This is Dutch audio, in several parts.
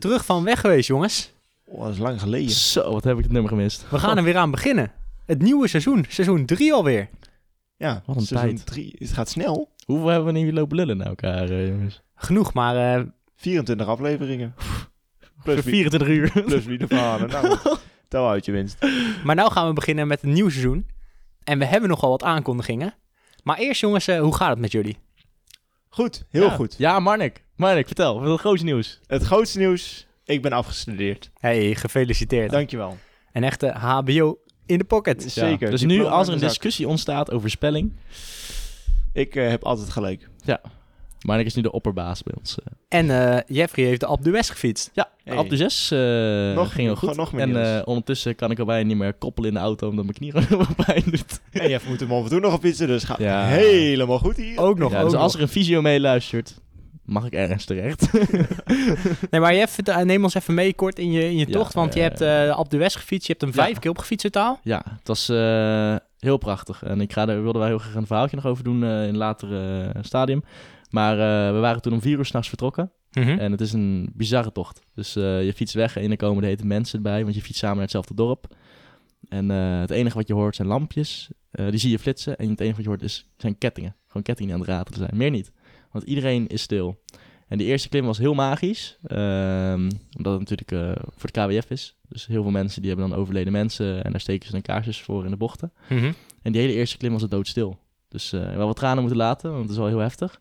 Terug van weg geweest, jongens. Oh, dat is lang geleden. Zo, wat heb ik het nummer gemist. We gaan er weer aan beginnen. Het nieuwe seizoen, seizoen 3 alweer. Ja, Wat een seizoen tijd. drie. Het gaat snel. Hoeveel hebben we nu loopen lullen naar elkaar, eh, jongens? Genoeg, maar eh, 24 afleveringen. Plus Voor wie, 24 uur. plus wie de verhalen. Nou, tel uit je winst. Maar nou gaan we beginnen met een nieuw seizoen. En we hebben nogal wat aankondigingen. Maar eerst jongens, eh, hoe gaat het met jullie? Goed, heel Ja. goed. Ja, Marnik. Marnik, vertel. Wat is het grootste nieuws? Het grootste nieuws. Ik ben afgestudeerd. Hey, gefeliciteerd. Dankjewel. Een echte HBO in de pocket. Zeker. Ja, Dus nu, als er een discussie ontstaat over spelling... Ik eh, heb altijd gelijk. Marnik is nu de opperbaas bij ons. eh. En eh, Jeffrey heeft de Alpe d'Huez gefietst. Ja, Hey. Ab de 6 eh, Nog- ging heel goed. nog meer en eh, ondertussen kan ik al bijna niet meer koppelen in de auto... omdat mijn knie gewoon pijn doet. En je moet hem af en toe nog op fietsen, dus gaat Ja. helemaal goed hier. Ook nog. ja, ook dus als er een visio meeluistert... mag ik ergens terecht. Nee, maar Jeff, neem ons even mee kort in je, in je Ja, tocht. Want je hebt eh, de Alpe d'Huez gefietst. Je hebt hem Ja. vijf keer opgefietst totaal. Ja, het was eh, heel prachtig. En ik ga er, wilde daar heel graag een verhaaltje nog over doen eh, in een later stadium. Maar eh, we waren toen om vier uur s'nachts vertrokken. Mhm. En het is een bizarre tocht. Dus eh, je fietst weg en er komen de hete mensen bij, want je fietst samen naar hetzelfde dorp. En eh, het enige wat je hoort zijn lampjes. Die zie je flitsen. En het enige wat je hoort is, zijn kettingen. Gewoon kettingen die aan het ratelen zijn. Meer niet. Want iedereen is stil. En de eerste klim was heel magisch. ehm, omdat het natuurlijk voor het KWF is. Dus heel veel mensen die hebben dan overleden mensen. En daar steken ze dan kaarsjes voor in de bochten. Mhm. En die hele eerste klim was het doodstil. Dus eh wel wat tranen moeten laten, want het is wel heel heftig.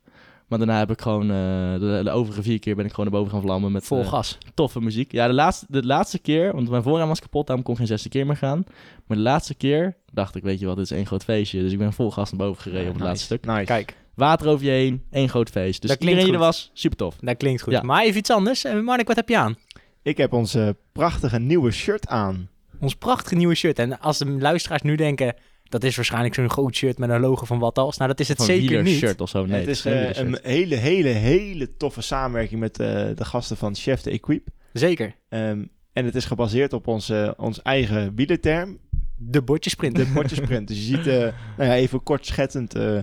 Maar daarna heb ik gewoon, eh, de, de overige vier keer ben ik gewoon naar boven gaan vlammen met Vol eh, gas. toffe muziek. Ja, de laatste, de laatste keer, want mijn voorraam was kapot, daarom kon ik geen zesde keer meer gaan. Maar de laatste keer dacht ik, weet je wat, dit is één groot feestje. Dus ik ben vol gas naar boven gereden op het Nice. laatste stuk. Nice. Kijk, Water over je heen, één groot feest. Dus Dat klinkt iedereen die er was, super tof. dat klinkt goed. Ja. Maar even iets anders. Eh, Marnik, wat heb je aan? Ik heb ons eh, prachtige nieuwe shirt aan. Ons prachtige nieuwe shirt. En als de luisteraars nu denken... Dat is waarschijnlijk zo'n groot shirt met een logo van wat als. Nou, dat is het Van zeker niet. shirt of zo. Nee, het is eh, een hele, hele, hele toffe samenwerking met eh, de gasten van Chef de Equip. Zeker. Ehm, en het is gebaseerd op onze, ons eigen wielerterm, De bordjesprint. de bordjesprint. dus je ziet, eh, nou ja, even kort schetsend, eh,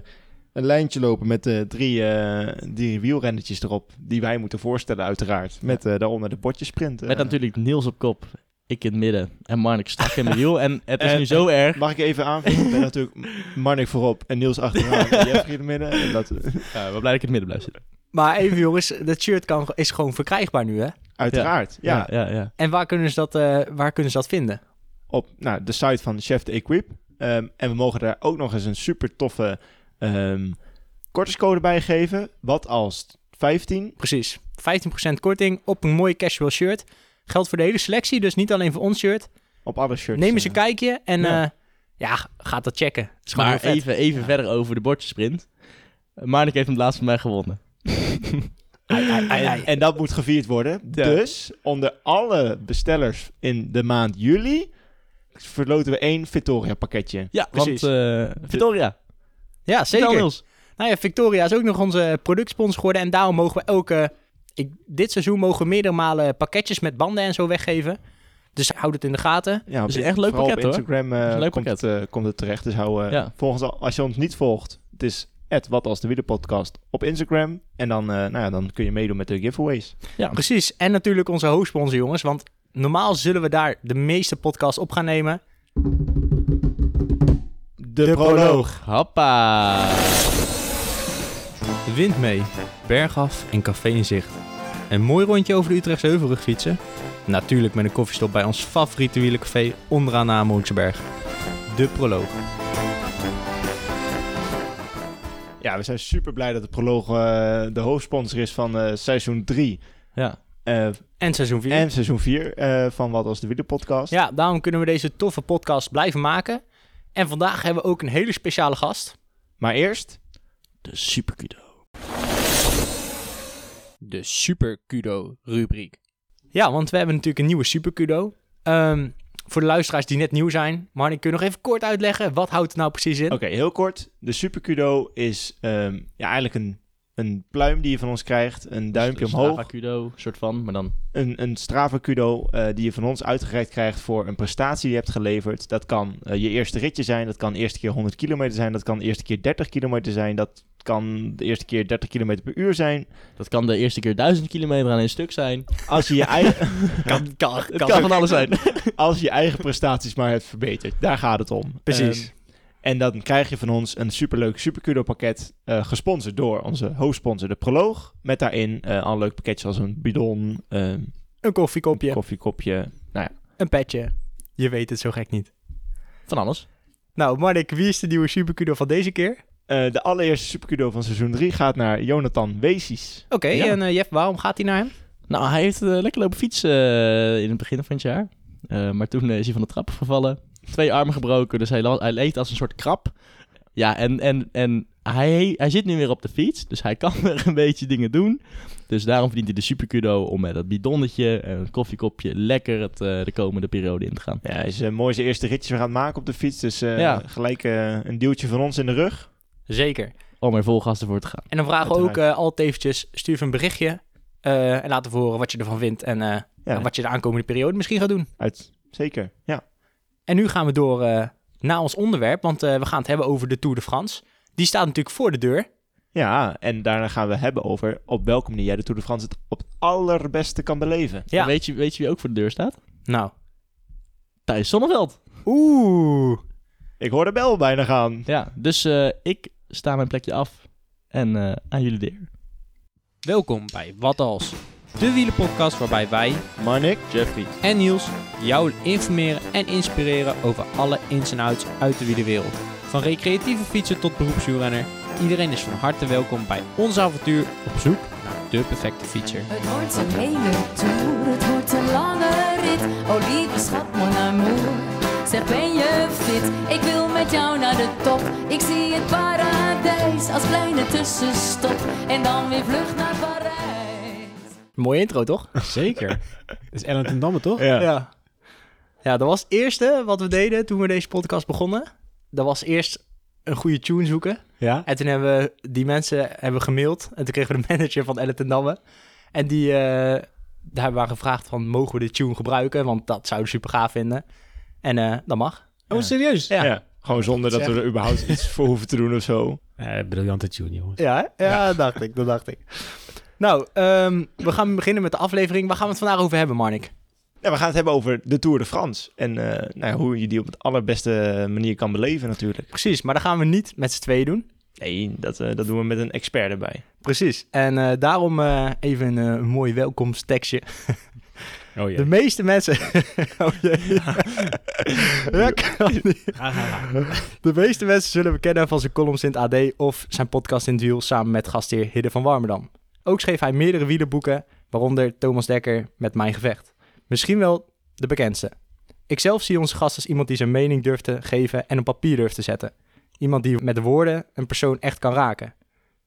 een lijntje lopen met eh, drie, eh drie wielrennetjes erop, die wij moeten voorstellen uiteraard. Met eh, daaronder de bordjesprint. Met natuurlijk Niels op kop, ik in het midden en Marnik strak in mijn wiel. En het is En- nu zo erg. Mag ik even aanvullen? Ik ben natuurlijk Marnik voorop en Niels achteraan en Jeffrey in het midden. En dat, Ja, we blij dat ik in het midden blijf zitten. Maar even jongens, dat shirt kan, is gewoon verkrijgbaar nu hè? uiteraard, ja. ja, ja. En waar kunnen ze dat, eh, waar kunnen ze dat vinden? op nou, de site van Chef de Equip. Ehm, en we mogen daar ook nog eens een super toffe ehm kortingscode bij geven. Wat als 15? Precies. 15% korting op een mooi casual shirt. Geldt voor de hele selectie, dus niet alleen voor ons shirt. Op alle shirts. Neem eens eh. een kijkje en ja. ja, ja gaat dat checken. Is Maar even, even verder over de bordjesprint. Marnik heeft hem laatst van mij gewonnen. Ai, ai, ai, ai. En, dat moet gevierd worden. Ja. Dus onder alle bestellers in de maand juli verloten we één Victoria pakketje. Ja, precies. want eh, Victoria, Ja, zeker. Nou ja, Victoria is ook nog onze productsponsor geworden. En daarom mogen we elke... Ik, dit seizoen mogen we meerdere malen pakketjes met banden en zo weggeven. Dus houd het in de gaten. Ja, is een echt leuk pakket, op hoor. Instagram eh, is een leuk komt, pakket. Het, eh, komt het terecht. Dus hou eh, Ja. volgens, als je ons niet volgt, het is wat als de wielerpodcast op Instagram. En dan, eh, nou ja, dan kun je meedoen met de giveaways. Ja, Precies. En natuurlijk onze hoofdsponsor, jongens. Want normaal zullen we daar de meeste podcasts op gaan nemen. De, proloog. Hoppa. De wind mee, bergaf en café in zicht. Een mooi rondje over de Utrechtse Heuvelrug fietsen. Natuurlijk met een koffiestop bij ons favoriete wielercafé onderaan de Amerongseberg. De proloog. Ja, we zijn super blij dat de proloog eh, de hoofdsponsor is van eh, seizoen 3 Ja. En seizoen 4. en seizoen 4 van Wat als de wielerpodcast. Ja, daarom kunnen we deze toffe podcast blijven maken. En vandaag hebben we ook een hele speciale gast. Maar eerst, De superkudo. De Super Kudo rubriek. Ja, want we hebben natuurlijk een nieuwe Super Kudo. Ehm, voor de luisteraars die net nieuw zijn, Marnik, kun je nog even kort uitleggen? Wat houdt het nou precies in? oké, heel kort. De Super Kudo is ehm, ja, eigenlijk een een pluim die je van ons krijgt, een duimpje Dus omhoog, Strava Kudo, soort van, maar dan... een, een Strava Kudo eh, die je van ons uitgereikt krijgt voor een prestatie die je hebt geleverd. Dat kan eh, je eerste ritje zijn, dat kan de eerste keer 100 kilometer zijn, dat kan de eerste keer 30 kilometer zijn, dat kan de eerste keer 30 kilometer per uur zijn. Dat kan de eerste keer duizend kilometer aan een stuk zijn. Als je je eigen... Kan, kan, kan. van alles zijn. als je je eigen prestaties maar hebt verbeterd. Daar gaat het om. Precies. Ehm, en dan krijg je van ons een superleuk Supercudo pakket. eh gesponsord door onze hoofdsponsor, de Proloog. Met daarin eh al leuke pakketjes als een bidon, ehm, Een koffiekopje, koffiekopje. een petje. Je weet het zo gek niet. Van alles. Nou, Marnik, wie is de nieuwe Supercudo van deze keer? Eh, de allereerste Supercudo van seizoen 3 gaat naar Jonathan Weesies. Oké, Ja. en eh, Jeff, waarom gaat hij naar hem? Nou, hij heeft lekker lopen fietsen in het begin van het jaar. Eh, maar toen is hij van de trap gevallen. Twee armen gebroken, dus hij, hij leed als een soort krab. Ja, en, en, en hij, hij zit nu weer op de fiets, dus hij kan weer een beetje dingen doen. Dus daarom verdient hij de superkudo om met dat bidonnetje en een koffiekopje lekker het, eh, de komende periode in te gaan. Ja, hij is eh, mooi zijn eerste ritjes weer aan het maken op de fiets. Dus eh, Ja. gelijk een duwtje van ons in de rug. Zeker. Om er vol gas ervoor te gaan. En dan vragen we ook eh, altijd eventjes, stuur even een berichtje. eh, en laat horen wat je ervan vindt en eh, Ja, wat je de aankomende periode misschien gaat doen. uit, zeker. Ja. En nu gaan we door eh, naar ons onderwerp, want eh, we gaan het hebben over de Tour de France. Die staat natuurlijk voor de deur. ja, en daarna gaan we hebben over op welke manier jij de Tour de France het op het allerbeste kan beleven. Ja. En weet, je, weet je wie ook voor de deur staat? Nou. Thijs Zonneveld. Oeh. Ik hoor de bel bijna gaan. Ja, dus eh, ik sta mijn plekje af en eh, aan jullie de eer. Welkom bij Wat Als. De wielenpodcast waarbij wij Marnik, Jeffrey. en Niels jou informeren en inspireren over alle ins en outs uit de wielerwereld. Van recreatieve fietser tot beroepswielrenner. Iedereen is van harte welkom bij ons avontuur op zoek naar de perfecte fietser. Het wordt een hele tour, het wordt een lange rit. Oh lieve schat, mon amour. Zeg ben je fit? Ik wil met jou naar de top. Ik zie het paradijs als kleine tussenstop. En dan weer vlucht naar Parijs. Mooie intro toch? Zeker. Dat is Ellen ten Damme, toch? Ja. Ja. Ja, dat was het eerste wat we deden toen we deze podcast begonnen. Dat was eerst een goede tune zoeken. Ja. En toen hebben we die mensen hebben gemaild. En toen kregen we de manager van Elle ten Damme. En die, eh, daar hebben we gevraagd van, mogen we de tune gebruiken? Want dat zouden ze super gaaf vinden. En eh, dat mag. Oh, serieus? Ja. Ja. Gewoon zonder dat we er überhaupt iets voor hoeven te doen of zo. Eh, briljante tune, jongens. Ja, ja, dat dacht ik, dat dacht ik. Nou, ehm, we gaan beginnen met de aflevering. Waar gaan we het vandaag over hebben, Marnik? Ja, we gaan het hebben over de Tour de France. En eh, nou ja, hoe je die op het allerbeste manier kan beleven natuurlijk. Precies, maar dat gaan we niet met z'n tweeën doen. Nee, dat, eh, dat doen we met een expert erbij. Precies. En eh, daarom eh, even een, mooi welkomsttekstje. Oh ja. De meeste mensen... oh, jee. Ja, kan niet. De meeste mensen zullen hem kennen van zijn columns in het AD of zijn podcast in het wiel samen met gastheer Hidde van Warmerdam. Ook schreef hij meerdere wielerboeken, waaronder Thomas Dekker met Mijn Gevecht. Misschien wel de bekendste. Ikzelf zie onze gast als iemand die zijn mening durft te geven en op papier durft te zetten. Iemand die met de woorden een persoon echt kan raken.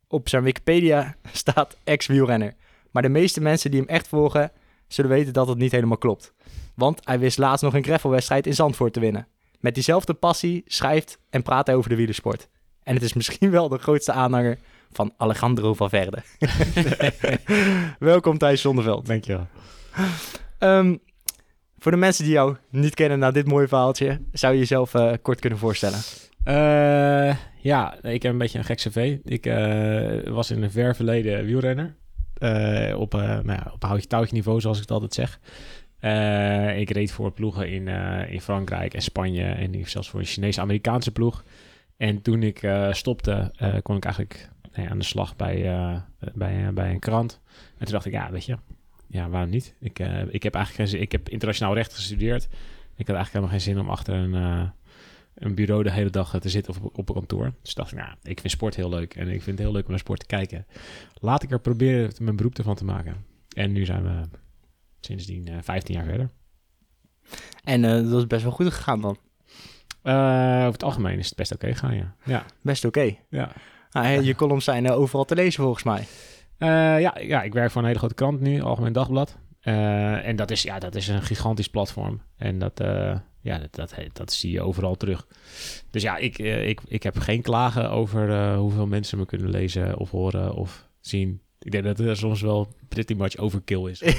Op zijn Wikipedia staat ex-wielrenner. Maar de meeste mensen die hem echt volgen, zullen weten dat het niet helemaal klopt. Want hij wist laatst nog een gravelwedstrijd in Zandvoort te winnen. Met diezelfde passie schrijft en praat hij over de wielersport. En het is misschien wel de grootste aanhanger van Alejandro Valverde. Welkom Thijs Zonneveld. Dankjewel. Ehm, voor de mensen die jou niet kennen na dit mooie verhaaltje, zou je jezelf eh, kort kunnen voorstellen? Eh, ja, ik heb een beetje een gek cv. Ik eh, was in een ver verleden wielrenner. Eh, op, eh nou ja, op houtje-touwtje niveau, zoals ik het altijd zeg. Eh, ik reed voor ploegen in, eh, in Frankrijk en Spanje. En ik zelfs voor een Chinese-Amerikaanse ploeg. En toen ik eh, stopte, eh, kon ik eigenlijk nou aan de slag bij, eh, bij, bij een krant. En toen dacht ik, ja, weet je, ja, waarom niet? Ik, ik heb eigenlijk geen ik heb internationaal recht gestudeerd. Ik had eigenlijk helemaal geen zin om achter een, een bureau de hele dag te zitten op, op een kantoor. Dus dacht ik, nou, ik vind sport heel leuk en ik vind het heel leuk om naar sport te kijken. Laat ik er proberen mijn beroep ervan te maken. En nu zijn we sindsdien eh 15 jaar verder. En dat is best wel goed gegaan dan. Eh, over het algemeen is het best oké gegaan, ja. Ja, Best oké. ja. Nou, je columns zijn eh, overal te lezen volgens mij. Eh, ja, ja, ik werk voor een hele grote krant nu, Algemeen Dagblad. En dat is, ja, dat is een gigantisch platform. En dat, ja, dat, dat, dat zie je overal terug. Dus ja, ik, ik, ik heb geen klagen over hoeveel mensen me kunnen lezen of horen. Of zien. Ik denk dat er soms wel pretty much overkill is.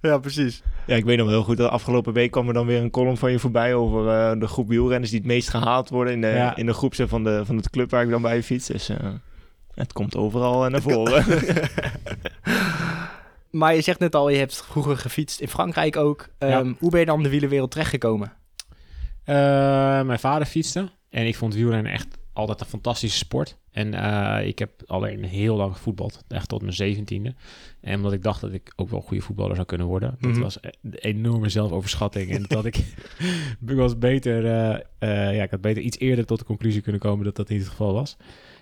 ja, precies. Ja, ik weet nog heel goed dat afgelopen week kwam er dan weer een column van je voorbij over eh, de groep wielrenners die het meest gehaald worden in de, Ja. in de groep van de, van het club waar ik dan bij fiets. Dus eh, het komt overal eh, naar voren. Maar je zegt net al, je hebt vroeger gefietst in Frankrijk ook. Ehm, Hoe ben je dan de wielerwereld terechtgekomen? Eh, mijn vader fietste en ik vond wielrennen echt altijd een fantastische sport. En eh, ik heb alleen heel lang gevoetbald, echt tot mijn zeventiende. En omdat ik dacht dat ik ook wel een goede voetballer zou kunnen worden. Dat Mhm. was een enorme zelfoverschatting. en dat ik, ik was beter, eh, eh, ja, ik had beter iets eerder tot de conclusie kunnen komen dat dat niet het geval was.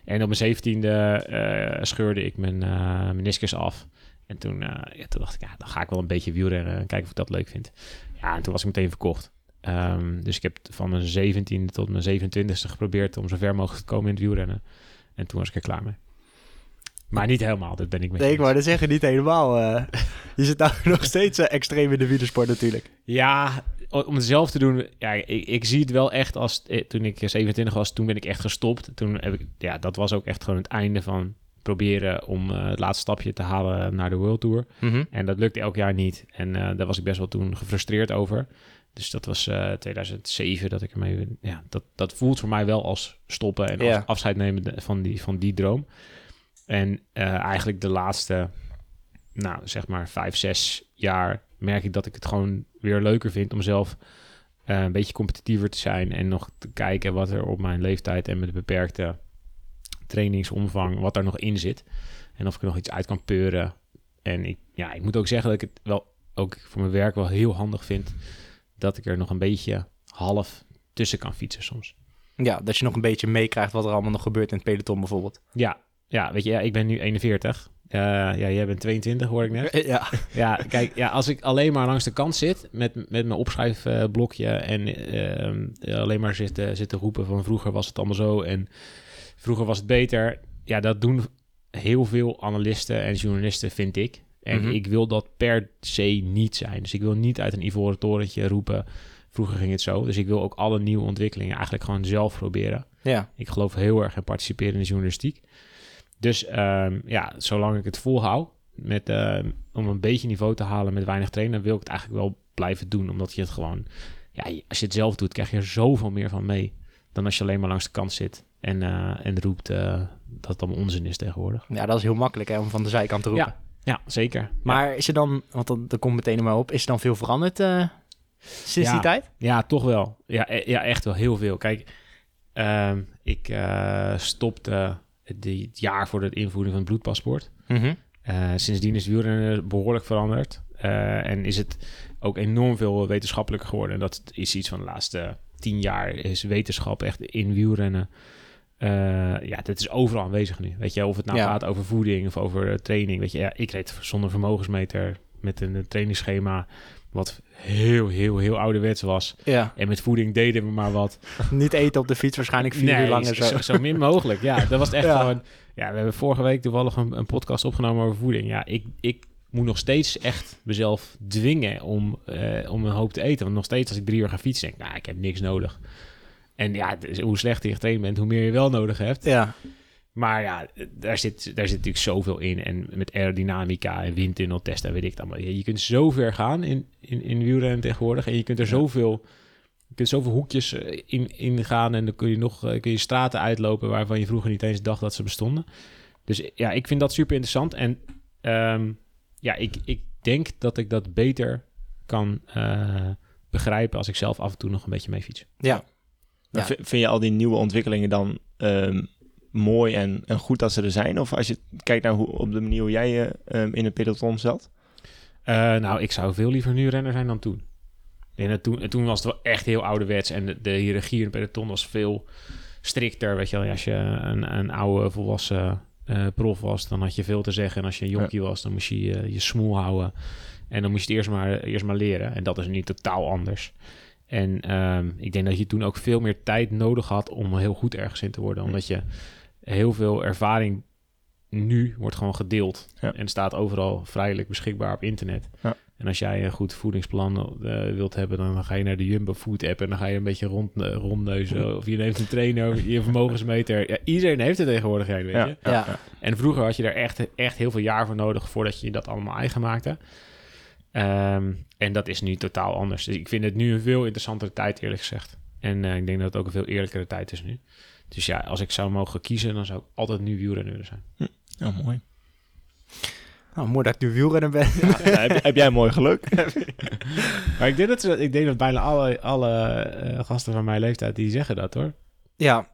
En op mijn zeventiende scheurde ik mijn meniscus af. En toen, ja, toen dacht ik, ja, dan ga ik wel een beetje wielrennen en kijken of ik dat leuk vind. Ja, en toen was ik meteen verkocht. Ehm, dus ik heb van mijn 17e tot mijn 27e geprobeerd om zo ver mogelijk te komen in het wielrennen. En toen was ik er klaar mee. Maar niet helemaal, dat ben ik mee. Nee, ik wou dat zeggen, niet helemaal. eh. je zit nou nog steeds eh, extreem in de wielersport natuurlijk. Ja, om het zelf te doen, ja, ik, ik zie het wel echt als eh, toen ik 27 was, toen ben ik echt gestopt. Toen heb ik, ja, dat was ook echt gewoon het einde van proberen om eh, het laatste stapje te halen naar de World Tour. En dat lukte elk jaar niet. En eh, daar was ik best wel toen gefrustreerd over. Dus dat was eh 2007 dat ik ermee... Ja, dat, dat voelt voor mij wel als stoppen en als afscheid nemen van die, van die droom. En eh, eigenlijk de laatste, nou zeg maar vijf, zes jaar merk ik dat ik het gewoon weer leuker vind om zelf eh, een beetje competitiever te zijn en nog te kijken wat er op mijn leeftijd en met de beperkte trainingsomvang, wat daar nog in zit. En of ik er nog iets uit kan peuren. En ik, ja, ik moet ook zeggen dat ik het wel ook voor mijn werk wel heel handig vind dat ik er nog een beetje half tussen kan fietsen soms. Ja, dat je nog een beetje meekrijgt wat er allemaal nog gebeurt in het peloton bijvoorbeeld. Ja, ja weet je, ja, ik ben nu 41. Eh, ja, jij bent 22, hoor ik net. Ja, Ja, kijk, ja, als ik alleen maar langs de kant zit met, met mijn opschrijfblokje en eh, alleen maar zit, eh, zit te roepen van vroeger was het allemaal zo en vroeger was het beter. Ja, dat doen heel veel analisten en journalisten, vind ik. En Mhm. ik wil dat per se niet zijn. Dus ik wil niet uit een ivoren torentje roepen, vroeger ging het zo. Dus ik wil ook alle nieuwe ontwikkelingen eigenlijk gewoon zelf proberen. ja. Ik geloof heel erg in participeren in de journalistiek. Dus ehm, ja, zolang ik het volhoud met, ehm, om een beetje niveau te halen met weinig trainen, wil ik het eigenlijk wel blijven doen. Omdat je het gewoon, ja, als je het zelf doet, krijg je er zoveel meer van mee. Dan als je alleen maar langs de kant zit en, eh, en roept eh, dat het allemaal onzin is tegenwoordig. ja, dat is heel makkelijk hè, om van de zijkant te roepen. Ja, ja zeker. Maar is er dan, want dat, dat komt meteen mij op, is er dan veel veranderd eh, sinds Ja. die tijd? Ja, toch wel. Ja, e- ja echt wel heel veel. Kijk, ehm, ik eh, stopte die, het jaar voor de invoering van het bloedpaspoort. Mhm. Eh, sindsdien is wielrennen behoorlijk veranderd. En is het ook enorm veel wetenschappelijker geworden. En dat is iets van de laatste tien jaar. Is wetenschap echt in wielrennen. Eh, ja, dat is overal aanwezig nu. Weet je, of het nou Ja. gaat over voeding of over eh, training. Weet je, ja, ik reed zonder vermogensmeter met een, trainingsschema. Wat heel, heel, heel ouderwets was. Ja, En met voeding deden we maar wat. niet eten op de fiets waarschijnlijk vier uur lang zo, zo. zo, min mogelijk. Ja, dat was echt Ja. gewoon... Ja, we hebben vorige week toevallig een, een podcast opgenomen over voeding. Ja, ik, ik moet nog steeds echt mezelf dwingen om, eh, om een hoop te eten. Want nog steeds als ik drie uur ga fietsen, denk ik, nou, ik heb niks nodig. En ja, dus hoe slechter je getraind bent, hoe meer je wel nodig hebt. Ja, Maar ja, daar zit, daar zit natuurlijk zoveel in. En met aerodynamica en windtunneltesten, weet ik het allemaal. Je, je kunt zo ver gaan in, in, in wielrennen tegenwoordig. En je kunt er zoveel, je kunt zoveel hoekjes eh, in, in gaan. En dan kun je nog eh, kun je straten uitlopen waarvan je vroeger niet eens dacht dat ze bestonden. Dus ja, ik vind dat super interessant. En ehm, ja, ik, ik denk dat ik dat beter kan eh, begrijpen als ik zelf af en toe nog een beetje mee fiets. ja. Ja. Vind je al die nieuwe ontwikkelingen dan ehm, mooi en, en goed dat ze er zijn? Of als je kijkt naar hoe, op de manier hoe jij je ehm, in het peloton zat? Eh, nou, ik zou veel liever nu renner zijn dan toen. En toen, en toen was het wel echt heel ouderwets. En de, de hiërarchie in het peloton was veel strikter. Weet je wel, als je een, een oude volwassen eh, prof was, dan had je veel te zeggen. En als je een jonkie was, dan moest je eh, je smoel houden. En dan moest je het eerst maar, eerst maar leren. En dat is nu totaal anders. En ehm, ik denk dat je toen ook veel meer tijd nodig had om heel goed ergens in te worden. Omdat je heel veel ervaring nu wordt gewoon gedeeld. Ja. En staat overal vrijelijk beschikbaar op internet. Ja. En als jij een goed voedingsplan eh, wilt hebben, dan ga je naar de Jumbo Food app en dan ga je een beetje rond, eh, rondneuzen. Of je neemt een trainer, je vermogensmeter. Ja, iedereen heeft het tegenwoordig, weet Ja. je. Ja. En vroeger had je daar echt, echt heel veel jaar voor nodig voordat je dat allemaal eigen maakte. Ehm, en dat is nu totaal anders. Dus ik vind het nu een veel interessantere tijd, eerlijk gezegd. En eh, ik denk dat het ook een veel eerlijkere tijd is nu. Dus ja, als ik zou mogen kiezen, dan zou ik altijd nu wielrenner willen zijn. Oh, mooi. Nou, mooi dat ik nu wielrenner ben. Ja, heb, heb jij mooi geluk? Maar ik denk dat, ze- ik denk dat bijna alle, alle eh, gasten van mijn leeftijd, die zeggen dat hoor. Ja.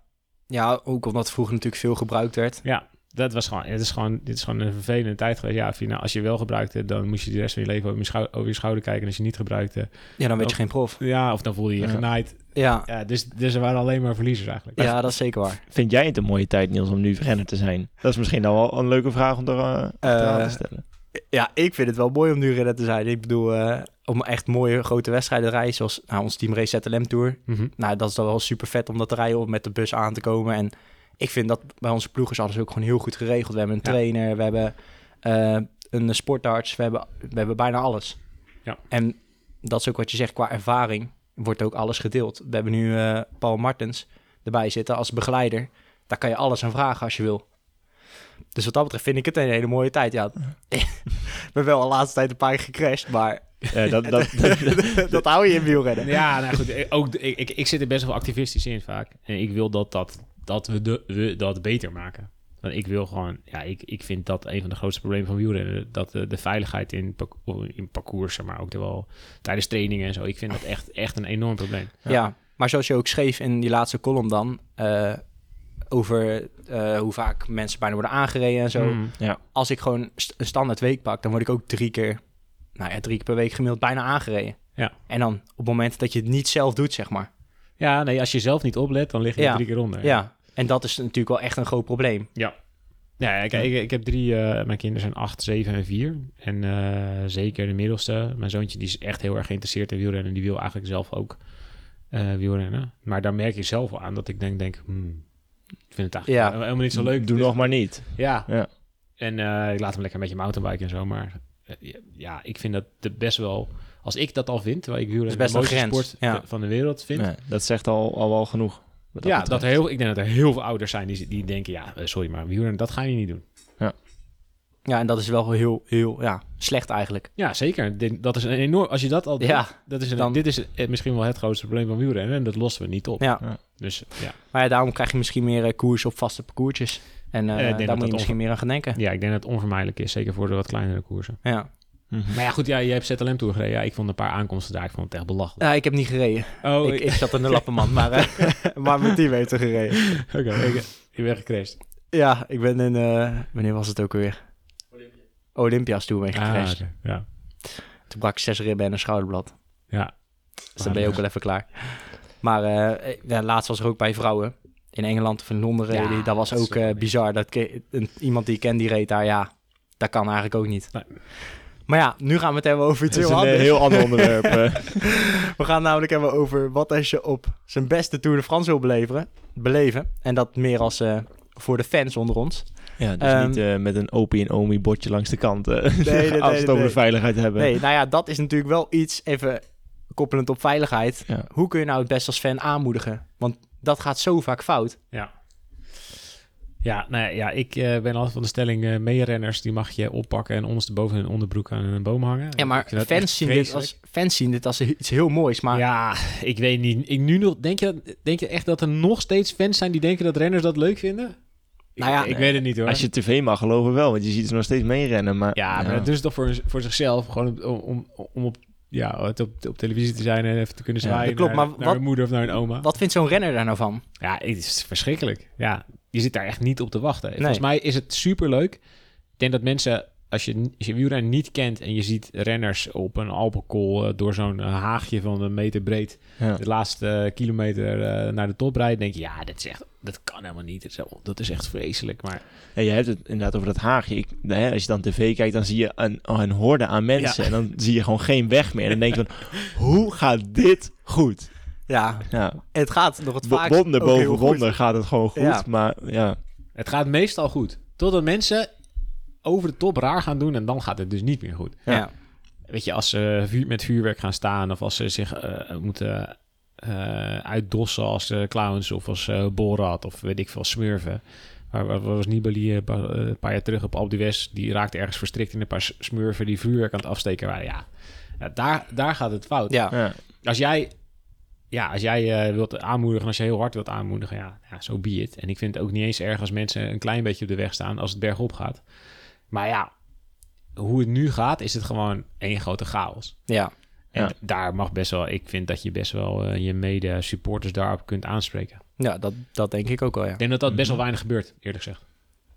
ja, ook omdat het vroeger natuurlijk veel gebruikt werd. Ja, dat was gewoon, het is gewoon, dit is gewoon een vervelende tijd geweest. Ja, je nou, als je wel gebruikte, dan moest je de rest van je leven over je, schou- over je schouder kijken. En als je niet gebruikte, Ja, dan werd je geen prof. ja, of dan voelde je je Ja. genaaid. Ja, Ja, dus, dus er waren alleen maar verliezers eigenlijk. ja dat is zeker waar. Vind jij het een mooie tijd, Niels, om nu renner te zijn? Dat is misschien dan wel een leuke vraag om er uh, achteraan Eh, te stellen. Ja, ik vind het wel mooi om nu renner te zijn. Ik bedoel, eh, om echt mooie grote wedstrijden te rijden, zoals nou, ons Team Race ZLM Tour. Mhm. Nou, dat is dan wel super vet om dat te rijden, om met de bus aan te komen. En ik vind dat bij onze ploegers alles ook gewoon heel goed geregeld. We hebben een Ja. trainer, we hebben eh, een sportarts, we hebben, we hebben bijna alles. Ja. En dat is ook wat je zegt, qua ervaring wordt ook alles gedeeld. We hebben nu eh, Paul Martens erbij zitten als begeleider. Daar kan je alles aan vragen als je wil. Dus wat dat betreft vind ik het een hele mooie tijd. Ja, ik ben wel de laatste tijd een paar keer gecrashed, maar Eh, dat, dat, dat, dat hou je in wielrennen. Ja, nou goed, ook, ik, ik, ik zit er best wel activistisch in vaak. En ik wil dat, dat, dat we, de, we dat beter maken. Want ik wil gewoon, ja, ik, ik vind dat een van de grootste problemen van wielrennen. Dat de, de veiligheid in, in parcoursen, maar ook wel tijdens trainingen en zo. Ik vind dat echt, echt een enorm probleem. Ja. maar zoals je ook schreef in die laatste column dan... eh, over eh, hoe vaak mensen bijna worden aangereden en zo. Mm. Als ik gewoon st- een standaard week pak, dan word ik ook drie keer... Nou ja, drie keer per week gemiddeld bijna aangereden. Ja. En dan op het moment dat je het niet zelf doet, zeg maar. Ja, nee, als je zelf niet oplet, dan lig je Ja. drie keer onder. Ja, en dat is natuurlijk wel echt een groot probleem. Ja, ja kijk, ik, ik heb drie, eh, mijn kinderen zijn acht, zeven en vier. En eh, zeker de middelste, mijn zoontje, die is echt heel erg geïnteresseerd in wielrennen. Die wil eigenlijk zelf ook eh, wielrennen. Maar daar merk je zelf wel aan dat ik denk, denk hmm, ik vind het eigenlijk Ja. helemaal niet zo leuk. Doe Dus- nog maar niet. Ja. Ja. En eh, ik laat hem lekker een beetje mountainbiken en zo. Maar ja, ik vind dat de best wel... Als ik dat al vind, terwijl ik wielrennen best de mooiste grens, sport ja. van de wereld vind... Nee, dat zegt al, al wel genoeg. Ja, betreft. dat heel, ik denk dat er heel veel ouders zijn die, die denken... Ja, eh, sorry, maar wielrennen, dat ga je niet doen. Ja, en dat is wel heel, heel ja, slecht eigenlijk. Ja, zeker. Dit- Dat is een enorm... Als je dat al doet, Ja, dat is een, dan- dit is eh, misschien wel het grootste probleem van wielrennen. En dat lossen we niet op. Ja. Dus ja. Maar ja, daarom krijg je misschien meer eh, koers op vaste parcoursjes. En eh, daar moet je misschien meer aan gaan denken. ja, ik denk dat het onvermijdelijk is. Zeker voor de wat kleinere koersen. Ja. Mhm. Maar ja, goed. Ja, je hebt ZLM Tour gereden. Ja, ik vond een paar aankomsten daar. Ik vond het echt belachelijk. Ja, ik heb niet gereden. oh, ik, ik zat in de lappenmand, maar, eh, maar mijn team heeft er gereden. Oké, ik, ik ben gecrashed. Ja, ik ben in... eh, wanneer was het ook weer? Olympia's toen ben ik gecrashed. Ah, ja. Toen brak ik zes ribben en een schouderblad. Ja. Dus dan ben je ook wel even klaar. Maar eh, ja, laatst was er ook bij vrouwen. In Engeland of in Londen Ja, reden die. Dat was dat ook eh, bizar. Dat iemand die ik ken, die reed daar. Ja, dat kan eigenlijk ook niet. Nee. Maar ja, nu gaan we het hebben over iets heel een eh, anders. heel ander onderwerp. eh. We gaan namelijk hebben over wat als je op zijn beste Tour de France wil beleven. beleven. En dat meer als eh, voor de fans onder ons. ja, dus Ehm, niet eh, met een opie en omi bordje langs de kant. eh, nee, nee, als we het over nee. de veiligheid hebben. Nee, nou ja, dat is natuurlijk wel iets, even koppelend op veiligheid. Ja. Hoe kun je nou het best als fan aanmoedigen? Want dat gaat zo vaak fout. Ja. Ja, nou ja, ja, ik eh, ben altijd van de stelling... eh meerenners, die mag je oppakken... en ondersteboven hun onderbroek aan een boom hangen. Ja, maar fans zien, dit als, fans zien dit als iets heel moois. Maar Ja, ik weet niet. Ik nu nog, denk, je, denk je echt dat er nog steeds fans zijn... die denken dat renners dat leuk vinden? Nou ja, ik, ik weet het niet hoor. Als je tv mag geloven wel, want je ziet ze nog steeds meerennen. Maar, Ja, maar dat doen ze toch voor, voor zichzelf. Gewoon om, om, om op, ja, het op, op televisie te zijn en even te kunnen Ja, zwaaien dat klopt, naar, maar naar wat- een moeder of naar een oma. wat vindt zo'n renner daar nou van? Ja, het is verschrikkelijk. Ja, je zit daar echt niet op te wachten. Nee. Volgens mij is het superleuk. Ik denk dat mensen, als je, als je wielrennen niet kent en je ziet renners op een Alpenkool eh, door zo'n eh, haagje van een meter breed ja. de laatste eh, kilometer naar de top rijden, denk je, ja, dat is echt, dat kan helemaal niet. Dat is, wel- dat is echt vreselijk. Maar Ja, je hebt het inderdaad over dat haagje. Ik, hè, als je dan tv kijkt, dan zie je een, een horde aan mensen. En dan zie je gewoon geen weg meer. En dan denk je van, hoe gaat dit goed? Ja, Ja, het gaat nog het vaakst wonder ook heel boven wonder gaat het gewoon goed. Ja. Maar ja, het gaat meestal goed. Totdat mensen over de top raar gaan doen en dan gaat het dus niet meer goed. Ja. weet je, als ze vuur, met vuurwerk gaan staan of als ze zich eh, moeten eh, uitdossen als eh, clowns of als eh Borat of weet ik veel, smurfen. Maar waar was Nibali een paar, eh, een paar jaar terug op Alpe d'Huez, die raakte ergens verstrikt in een paar s- smurfen die vuurwerk aan het afsteken waren. Ja, ja daar, daar gaat het fout. Ja, Ja. Als jij, ja, als jij eh, wilt aanmoedigen, als je heel hard wilt aanmoedigen, ja, ja zo be it. En ik vind het ook niet eens erg als mensen een klein beetje op de weg staan als het bergop gaat. Maar ja, hoe het nu gaat, is het gewoon één grote chaos. ja. En Ja. daar mag best wel, ik vind dat je best wel eh, je mede-supporters daarop kunt aanspreken. ja dat, dat denk ik ook wel, ja. Ik denk dat dat best wel Mhm. weinig gebeurt, eerlijk gezegd.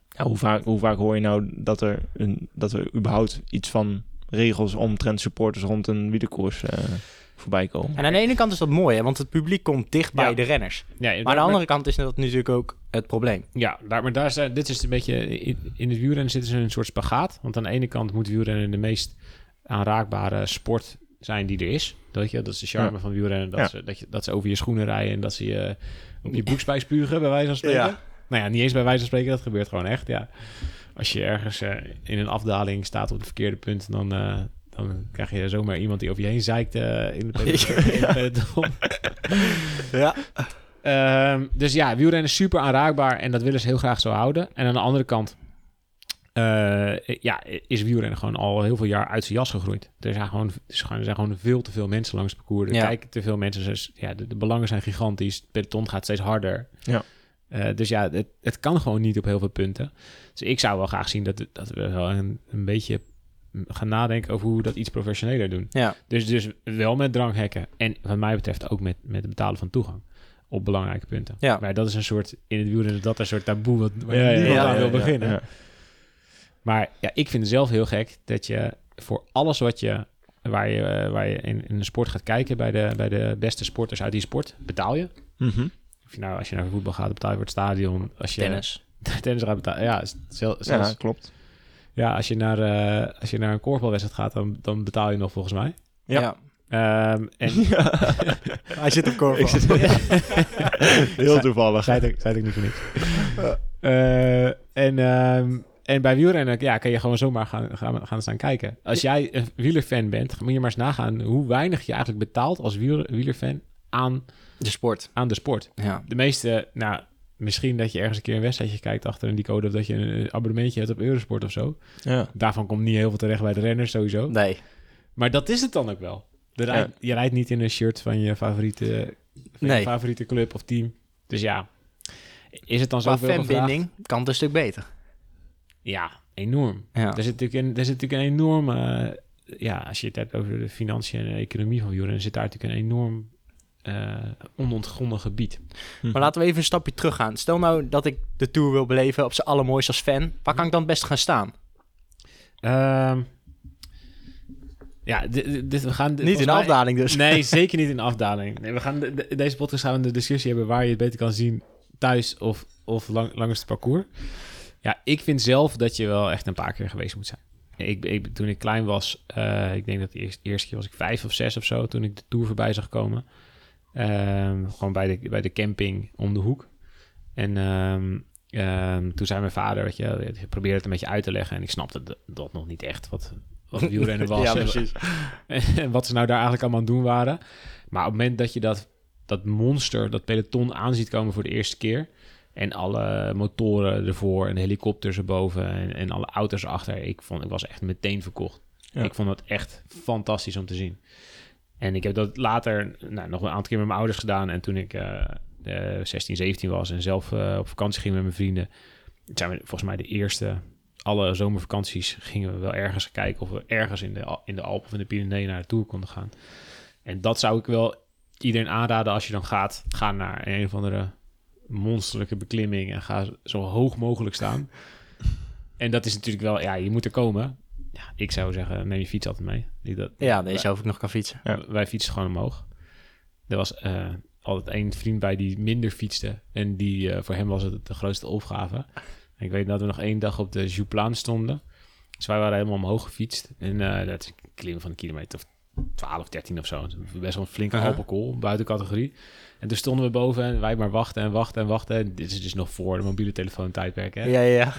Ja, hoe, vaak, hoe vaak hoor je nou dat er, een, dat er überhaupt iets van regels omtrent supporters rond een wielerkoers eh voorbij komen? En aan de ene kant is dat mooi, hè, want het publiek komt dicht bij Ja. de renners. Ja, Maar aan de andere kant is dat natuurlijk ook het probleem. Ja, daar, maar daar is, dit is een beetje... In, in het wielrennen zitten ze een soort spagaat. Want aan de ene kant moet wielrennen de meest aanraakbare sport zijn die er is. Dat, je, dat is de charme Ja. van wielrennen. Dat, ze, dat, je, dat ze over je schoenen rijden en dat ze je op je broekspijp spugen, bij wijze van spreken. Nou ja, niet eens bij wijze van spreken, dat gebeurt gewoon echt, ja. Als je ergens eh, in een afdaling staat op het verkeerde punt, dan, eh, dan krijg je zomaar iemand die over je heen zeikt eh, in de peloton. Ja. Ehm, dus ja, wielrennen is super aanraakbaar en dat willen ze heel graag zo houden. En aan de andere kant eh, ja, is wielrennen gewoon al heel veel jaar uit zijn jas gegroeid. Er zijn gewoon, er zijn gewoon veel te veel mensen langs het parcours. Er Ja. kijken te veel mensen. Dus, ja, de, de belangen zijn gigantisch. Het peloton gaat steeds harder. Ja. Eh, dus ja, het, het kan gewoon niet op heel veel punten. Dus ik zou wel graag zien dat, dat we wel een, een beetje gaan nadenken over hoe we dat iets professioneler doen. Ja. Dus, dus wel met dranghekken. En wat mij betreft ook met, met het betalen van toegang. Op belangrijke punten. Ja. Maar dat is een soort, in het wielrennen dat een soort taboe wat, waar Ja, ja, niemand ja, aan ja, wil ja, beginnen. ja. Maar ja, ik vind het zelf heel gek dat je voor alles wat je, waar je, waar je in, in een sport gaat kijken, bij de, bij de beste sporters uit die sport, betaal je. Mhm. Of je nou, als je naar voetbal gaat, betaal je voor het stadion. Als je Tennis. tennis gaat betalen, ja, zel- zelfs, Ja, ja, als, je naar, eh, als je naar een korfbalwedstrijd gaat, dan, dan betaal je nog volgens mij. Ja. Ehm, en Hij zit op Ik korfbal. zit- Heel toevallig. zei zei het ook niet voor niks. Eh, en, ehm, en bij wielrennen ja, kan je gewoon zomaar gaan, gaan, gaan staan kijken. Als jij een wielerfan bent, moet je maar eens nagaan hoe weinig je eigenlijk betaalt als wieler, wielerfan aan, De sport. aan de sport. Ja. De meeste, nou, misschien dat je ergens een keer een wedstrijdje kijkt achter een decode of dat je een abonnementje hebt op Eurosport of zo. Ja. Daarvan komt niet heel veel terecht bij de renners sowieso. Nee. Maar dat is het dan ook wel. De Ja. Je rijdt niet in een shirt van je favoriete, van je favoriete club of team. Dus ja, is het dan zoveel gevraagd? fanbinding kan het een stuk beter. Ja, enorm. Ja. Er zit natuurlijk een, er zit natuurlijk een enorme... ja, als je het hebt over de financiën en de economie van wielrennen... zit daar natuurlijk een enorm eh onontgonnen gebied. Maar laten we even een stapje terug gaan. Stel nou dat ik de Tour wil beleven op zijn allermooiste als fan. Waar kan ik dan het best gaan staan? Ehm, ja, dit, dit- we gaan... Niet in de mij- afdaling dus. Nee, zeker niet in de afdaling. Nee, we gaan de- de- deze podcast gaan we een discussie hebben waar je het beter kan zien thuis of, of lang, langs het parcours. Ja, ik vind zelf dat je wel echt een paar keer geweest moet zijn. Ik, ik, toen ik klein was, eh, ik denk dat de eerste, eerste keer was ik vijf of zes of zo, toen ik de Tour voorbij zag komen. Ehm, gewoon bij de, bij de camping om de hoek. En ehm, ehm, toen zei mijn vader, weet je, ik probeerde het een beetje uit te leggen en ik snapte dat, dat nog niet echt, wat, wat wielrennen was. Ja, En- precies. en wat ze nou daar eigenlijk allemaal aan doen waren. Maar op het moment dat je dat, dat monster, dat peloton aan ziet komen voor de eerste keer... en alle motoren ervoor en de helikopters erboven en, en alle auto's erachter... Ik, vond, ik was echt meteen verkocht. Ja. Ik vond het echt fantastisch om te zien. En ik heb dat later nou, nog een aantal keer met mijn ouders gedaan. En toen ik eh, eh, 16, 17 was en zelf eh, op vakantie ging met mijn vrienden... zijn we volgens mij de eerste alle zomervakanties gingen we wel ergens kijken of we ergens in de, in de Alpen of in de Pyreneeën naar Tour konden gaan. En dat zou ik wel iedereen aanraden als je dan gaat. Ga naar een of andere monsterlijke beklimming en ga zo hoog mogelijk staan. en dat is natuurlijk wel, ja, je moet er komen. Ja, ik zou zeggen, neem je fiets altijd mee. Die dat, Ja, deze hoef ik nog kan fietsen. Ja. wij fietsen gewoon omhoog. Er was eh, altijd één vriend bij die minder fietste. En die, eh, voor hem was het de grootste opgave. En ik weet dat we nog één dag op de Jouplaan stonden. Dus wij waren helemaal omhoog gefietst. En eh, dat is een klim van een kilometer of 12, 13 of zo. Best wel een flinke alcohol, buiten categorie. En toen stonden we boven en wij maar wachten en wachten en wachten. En dit is dus nog voor de mobiele telefoon tijdperk, hè? Ja, ja, ja.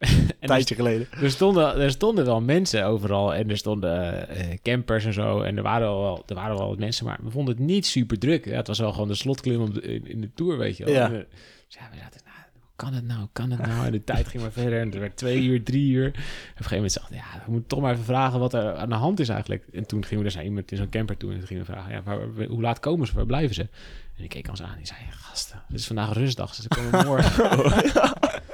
en er, tijdje geleden. er, stonden, er stonden wel mensen overal en er stonden eh, campers en zo. En er waren, wel, er waren wel wat mensen, maar we vonden het niet super druk. Ja, het was wel gewoon de slotklim op de- in, in de Tour, weet je wel. Ja. En, eh, dus ja, we zaten, nou, hoe kan het nou, kan het nou? En de tijd ging maar verder en het werd twee uur, drie uur. En op een gegeven moment ja, we moeten toch maar even vragen wat er aan de hand is eigenlijk. En toen gingen we dus naar iemand in zo'n camper toe en toen gingen we vragen, ja, waar, hoe laat komen ze, waar blijven ze? En ik keek ons aan en die zei, gasten, het is vandaag rustdag, ze komen morgen.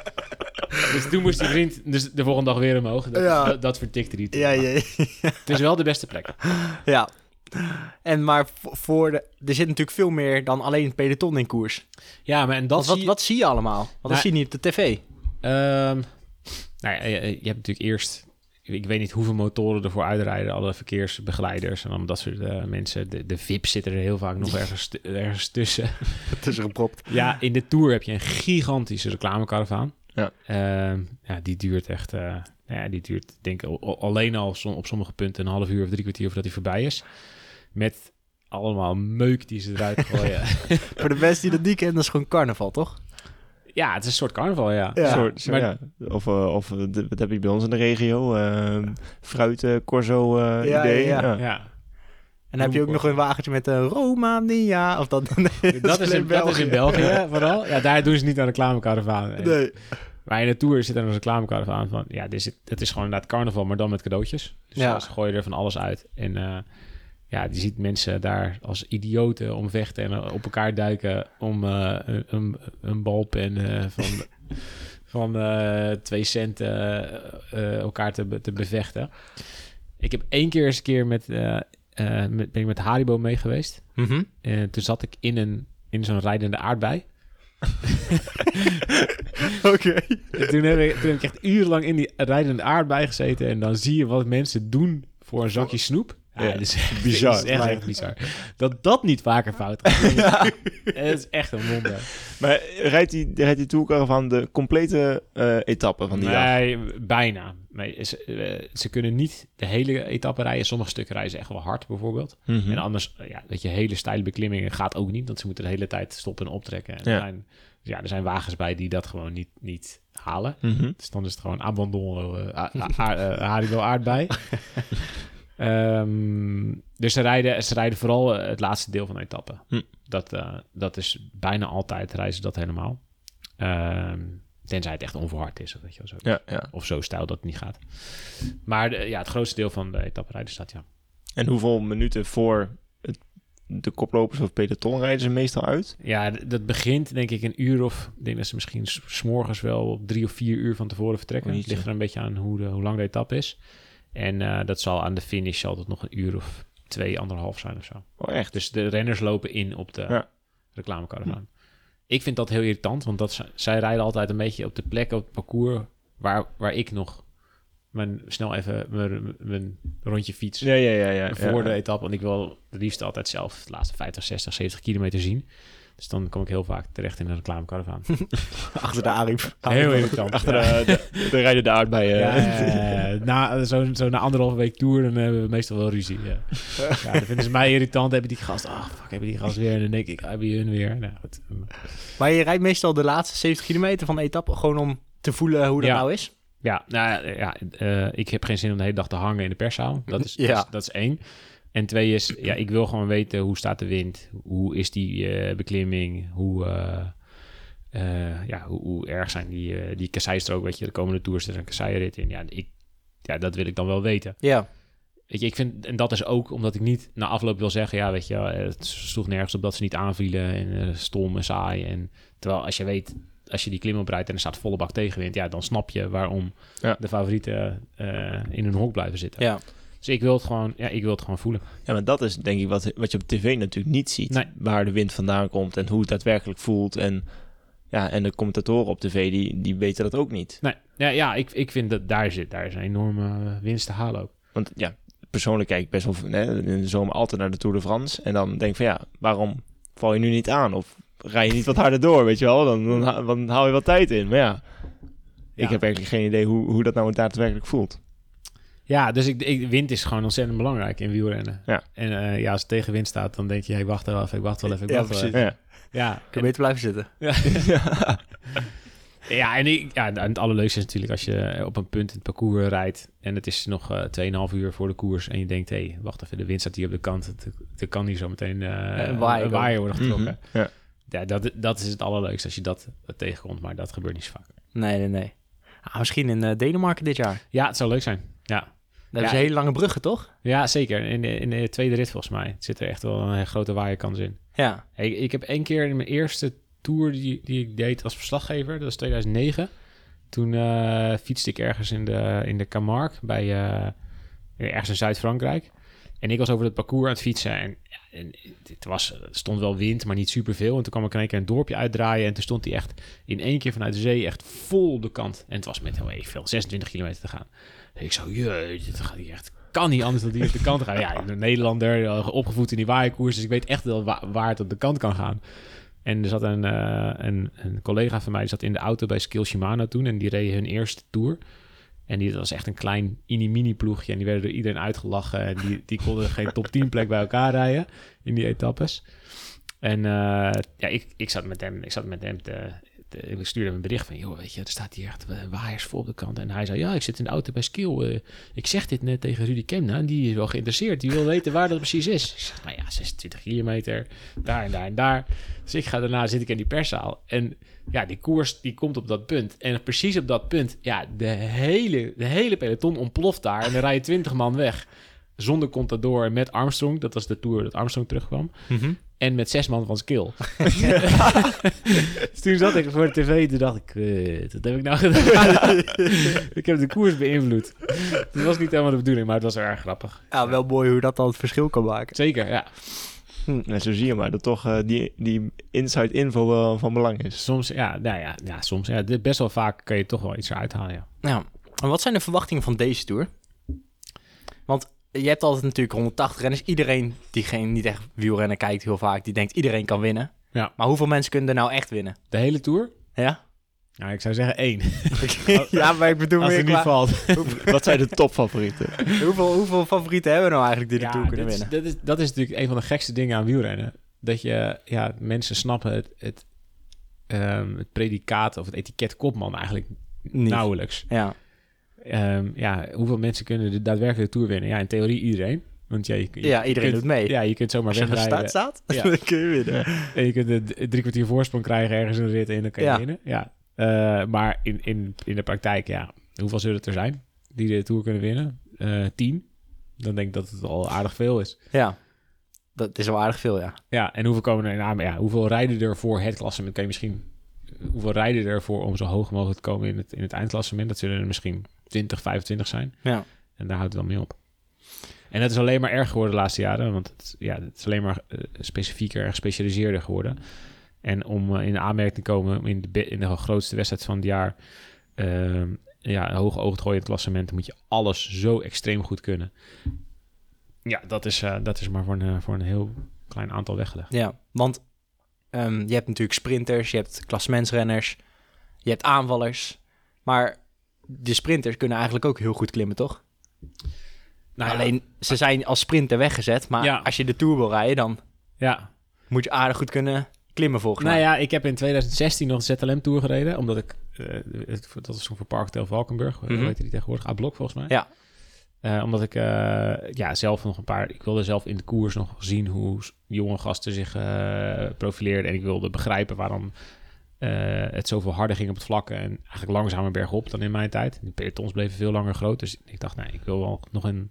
dus toen moest die vriend dus de volgende dag weer omhoog. Dat, Ja. dat, dat vertikte die toen. Ja, ja, Het is wel de beste plek. ja. En maar voor de, er zit natuurlijk veel meer dan alleen het peloton in koers. Ja, maar en dat wat, zie je- wat zie je allemaal? Want dat Nou, zie je niet op de tv. Ehm, nou ja, je, je hebt natuurlijk eerst... Ik weet niet hoeveel motoren ervoor uitrijden. Alle verkeersbegeleiders en allemaal dat soort eh, mensen. De, de VIP zitten er heel vaak nog ergens, ergens tussen. Tussen gepropt. Ja, in de Tour heb je een gigantische reclamekaravaan. Ja. Ehm, ja, die duurt echt... eh, nou ja, die duurt denk ik al- alleen al som- op sommige punten een half uur of drie kwartier voordat hij voorbij is. Met allemaal meuk die ze eruit gooien. Voor de mensen die dat niet kennen, dat is gewoon carnaval, toch? ja, het is een soort carnaval, ja. Ja. Soort, zo- maar- ja. Of, eh, of eh, de- wat heb je bij ons in de regio? Eh fruit, eh, corso eh, Ja, idee. ja, ja. Dan heb je ook nog een wagentje met een Romania. Of dat, nee, Dat, is in, dat is in België vooral. Ja, daar doen ze niet aan reclamekaravaan. Nee. Maar in de Tour zit er een reclamekaravaan van... Ja, dit is, het is gewoon inderdaad carnaval, maar dan met cadeautjes. Dus Ja. ze gooien er van alles uit. En eh, ja, je ziet mensen daar als idioten om vechten... en eh, op elkaar duiken om eh, een, een, balpen eh, van, van eh, twee cent eh, eh, elkaar te, be- te bevechten. Ik heb één keer eens een keer met... eh, met, ben ik met Haribo mee geweest. Mhm. En toen zat ik in, een, in zo'n rijdende aardbei. Oké. En toen, heb ik, toen heb ik echt urenlang in die rijdende aardbei gezeten. En dan zie je wat mensen doen voor een zakje snoep. Ja, Ja, dat is echt bizar. Dat is echt, echt bizar. Dat dat niet vaker fout gaat. Het is echt een wonder. Maar rijdt die, rijdt die tourcaravan de complete eh etappe van die dag? nee, bijna. Nee, ze, eh, ze kunnen niet de hele etappe rijden. Sommige stukken rijden ze echt wel hard, bijvoorbeeld. Mhm. En anders, ja, dat je hele steile beklimmingen gaat ook niet. Want ze moeten de hele tijd stoppen en optrekken. En Ja. Er, zijn, ja, er zijn wagens bij die dat gewoon niet, niet halen. Mhm. Dus dan is het gewoon abandon, uh, aardbei. Ehm, dus ze rijden, ze rijden vooral eh, het laatste deel van de etappe. Hm. Dat, eh, dat is bijna altijd reizen dat helemaal. Ehm, tenzij het echt onverhard is. Of, weet je, wel, zo. Ja, ja. of zo stijl dat het niet gaat. Maar de- ja, het grootste deel van de etappe rijden staat, ja. En hoeveel minuten voor het, de koplopers of peloton rijden ze meestal uit? Ja, dat begint denk ik een uur of... Ik denk dat ze misschien s- 's morgens wel op drie of vier uur van tevoren vertrekken. Oh, Het ligt er een beetje aan hoe, de, hoe lang de etappe is. En eh, dat zal aan de finish altijd nog een uur of twee, anderhalf zijn of zo. Oh, echt? Dus de renners lopen in op de Ja. reclamekaravaan. Ik vind dat heel irritant, want dat, zij rijden altijd een beetje op de plek op het parcours waar, waar ik nog mijn, snel even mijn, mijn rondje fiets Ja, ja, ja. ja, voor ja. de etappe. Want ik wil het liefst altijd zelf de laatste 50, 60, 70 kilometer zien. Dus dan kom ik heel vaak terecht in een reclamekaravaan. Achter de Ariep. Heel irritant. Achter ja. de, de, de rijden de aardbeien. Ja, ja, ja, na, zo, zo na anderhalve week tour, dan hebben we meestal wel ruzie. Ja. ja, dan vinden ze mij irritant. Hebben die gast, ah, fuck, hebben die gast weer. En dan denk ik, ah, hebben die hun weer. Nou, goed. Maar je rijdt meestal de laatste 70 kilometer van de etappe gewoon om te voelen hoe dat nou is. Ja, nou ja, eh, ik heb geen zin om de hele dag te hangen in de perszaal. Dat is, Ja. dat, is, dat is één. En twee is, ja, ik wil gewoon weten hoe staat de wind, hoe is die eh, beklimming, hoe, eh, eh, ja, hoe, hoe erg zijn die, eh die kasseistrook, weet je, de komende tours er een kasseirit in. Ja, ik, ja, dat wil ik dan wel weten. Ja. Weet je, ik vind, en dat is ook omdat ik niet na afloop wil zeggen, ja, weet je, het sloeg nergens op dat ze niet aanvielen en stom en saai. En terwijl als je weet, als je die klim oprijdt en er staat volle bak tegenwind, ja, dan snap je waarom Ja. de favorieten eh, in hun hok blijven zitten. Ja. Dus ik wil het gewoon, ja, ik wil het gewoon voelen. Ja, maar dat is denk ik wat, wat je op tv natuurlijk niet ziet. Nee. Waar de wind vandaan komt en hoe het daadwerkelijk voelt. En, ja, en de commentatoren op tv, die, die weten dat ook niet. Nee, ja, ja ik, ik vind dat daar zit, daar is een enorme eh, winst te halen ook. Want ja, persoonlijk kijk ik best wel hè, in de zomer altijd naar de Tour de France. En dan denk ik van ja, waarom val je nu niet aan? Of rij je niet wat harder door, weet je wel? Dan, dan, dan haal je wat tijd in. Maar ja, ik Ja. heb eigenlijk geen idee hoe, hoe dat nou daadwerkelijk voelt. Ja, dus ik, ik, wind is gewoon ontzettend belangrijk in wielrennen. Ja. En eh, ja, als het tegen wind staat, dan denk je, hey, wacht wel even, ik wacht wel even, ik Ja, wacht wel precies. even. Ja. Ja, Kun je beter blijven zitten. Ja. Ja, en, ik, ja, en het allerleukste is natuurlijk als je op een punt in het parcours rijdt en het is nog eh 2,5 uur voor de koers en je denkt, hé, hey, wacht even, de wind staat hier op de kant. Het kan hier zo meteen eh, Een waaier een waaier worden getrokken. Mhm, ja. Ja, dat, dat is het allerleukste als je dat tegenkomt, maar dat gebeurt niet zo vaak. Nee, nee, nee. Ah, misschien in Denemarken dit jaar. Ja, het zou leuk zijn. Ja, Hebben Ja, ze hele lange bruggen, toch? ja zeker. In de, in de tweede rit volgens mij zit er echt wel een grote waaierkans in. Ja. Hey, ik heb één keer in mijn eerste tour die, die ik deed als verslaggever, dat was 2009. Toen eh, fietste ik ergens in de, in de Camargue, bij, eh, ergens in Zuid-Frankrijk. En ik was over het parcours aan het fietsen en, ja, en het was, er stond wel wind, maar niet superveel. En toen kwam ik in één keer een dorpje uitdraaien en toen stond hij echt in één keer vanuit de zee echt vol de kant. En het was met heel even veel, 26 kilometer te gaan. Ik zo, het gaat hier echt kan niet anders dan die op de kant gaan. Ja, een Nederlander, eh, opgevoed in die waaierkoers, dus ik weet echt wel wa- waar het op de kant kan gaan. En er zat een, eh, een, een collega van mij, die zat in de auto bij Skill Shimano toen en die reed hun eerste tour. En die was echt een klein mini-mini ploegje en die werden door iedereen uitgelachen en die, die konden geen top 10 plek bij elkaar rijden in die etappes. En eh, ja, ik, ik zat met hem, ik zat met hem te- ik stuurde hem een bericht van, joh, weet je, er staat hier echt waaiers vol op de kant. En hij zei, ja, ik zit in de auto bij Skill. eh, ik zeg dit net tegen Rudy Kemna en die is wel geïnteresseerd. Die wil weten waar dat precies is. Ik zeg, nou ja, 26 kilometer, daar en daar en daar. Dus ik ga daarna, zit ik in die perszaal. En ja, die koers, die komt op dat punt. En precies op dat punt, ja, de hele, de hele peloton ontploft daar. En dan rijden 20 man weg. Zonder Contador met Armstrong. Dat was de tour dat Armstrong terugkwam. Mhm. En met zes man van skill. dus toen zat ik voor de tv toen dacht ik, "Kut, wat heb ik nou gedaan? ik heb de koers beïnvloed. Dat was niet helemaal de bedoeling, maar het was erg grappig. Ja, wel mooi hoe dat dan het verschil kan maken. Zeker, ja. En zo zie je maar dat toch eh, die, die inside info wel van belang is. Soms, ja, nou ja, ja soms. Ja, dit- best wel vaak kun je toch wel iets eruit halen, ja. Ja. En wat zijn de verwachtingen van deze Tour? Want je hebt altijd natuurlijk 180 renners. Iedereen die geen, niet echt wielrennen kijkt heel vaak, die denkt iedereen kan winnen. Ja. Maar hoeveel mensen kunnen er nou echt winnen? De hele tour? Ja? Nou, ik zou zeggen één. ja, maar ik bedoel Als het niet valt. Wat zijn de topfavorieten? hoeveel, hoeveel favorieten hebben we nou eigenlijk die de Ja, Tour kunnen is- winnen? Dat is, dat is natuurlijk een van de gekste dingen aan wielrennen. Dat je, ja, mensen snappen het, het, ehm, het predicaat of het etiket kopman eigenlijk Niet. nauwelijks. Ja. Ehm, ja, hoeveel mensen kunnen de daadwerkelijke Tour winnen? Ja, in theorie iedereen. Want ja, je, je- ja, iedereen kunt- doet mee. Ja, je kunt zomaar Als je de wegrijden. staat, Ja. dan kun je winnen. En je kunt een drie kwartier voorsprong krijgen ergens in de rit en dan kan je Ja. winnen. Ja. Eh, maar in, in, in de praktijk, ja, hoeveel zullen het er zijn die de Tour kunnen winnen? Eh, tien. Dan denk ik dat het al aardig veel is. Ja. Dat is wel aardig veel, ja. Ja, en hoeveel komen er in aan? Ja, hoeveel rijden er voor het klassement? Kan je misschien... Hoeveel rijden er voor om zo hoog mogelijk te komen in het, in het eindklassement? Dat zullen er misschien 20, 25 zijn. Ja. En daar houdt het dan mee op. En dat is alleen maar erg geworden de laatste jaren. Want het, ja, het is alleen maar eh, specifieker en gespecialiseerder geworden. En om eh, in aanmerking te komen in de, in de grootste wedstrijd van het jaar... ehm, ja, een hoge oog gooien in het klassement... moet je alles zo extreem goed kunnen. Ja, dat is, eh, dat is maar voor een, voor een heel klein aantal weggelegd. Ja, want ehm, je hebt natuurlijk sprinters, je hebt klassementsrenners, je hebt aanvallers. Maar de sprinters kunnen eigenlijk ook heel goed klimmen, toch? Nou, ja, Alleen, ze zijn als sprinter weggezet. Maar Ja. als je de Tour wil rijden, dan Ja. moet je aardig goed kunnen klimmen volgens Nou mij. ja, ik heb in 2016 nog een ZLM-tour gereden. Omdat ik... het, dat was toen voor Parkhotel Valkenburg. Mhm. Hoe heet die tegenwoordig? A-Blok volgens mij. Ja. Eh, omdat ik ja, zelf nog een paar... Ik wilde zelf in de koers nog zien hoe jonge gasten zich profileerden. En ik wilde begrijpen waarom eh, het zoveel harder ging op het vlakken. En eigenlijk langzamer bergop dan in mijn tijd. De pelotons bleven veel langer groot. Dus ik dacht, nee, ik wil wel nog een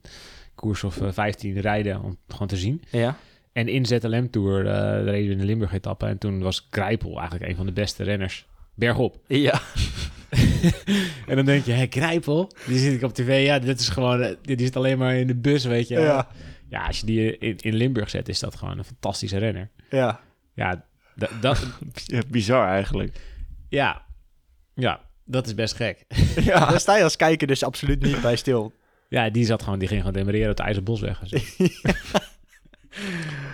koers of eh, 15 rijden om het gewoon te zien. Ja? En in ZLM Tour eh reden we in de Limburg-etappe. En toen was Grijpel eigenlijk een van de beste renners bergop. Ja. En dan denk je, hé, Grijpel? Die zit ik op tv. Ja, dit is gewoon... Die zit alleen maar in de bus, weet je. Ja. Ja, als je die in, in Limburg zet, is dat gewoon een fantastische renner. Ja. Ja, da- dat... Bizar eigenlijk. ja. Ja, dat is best gek. ja. Daar sta je als kijker dus absoluut niet bij stil. Ja, die zat gewoon... Die ging gewoon demereren op de IJzerbosweg.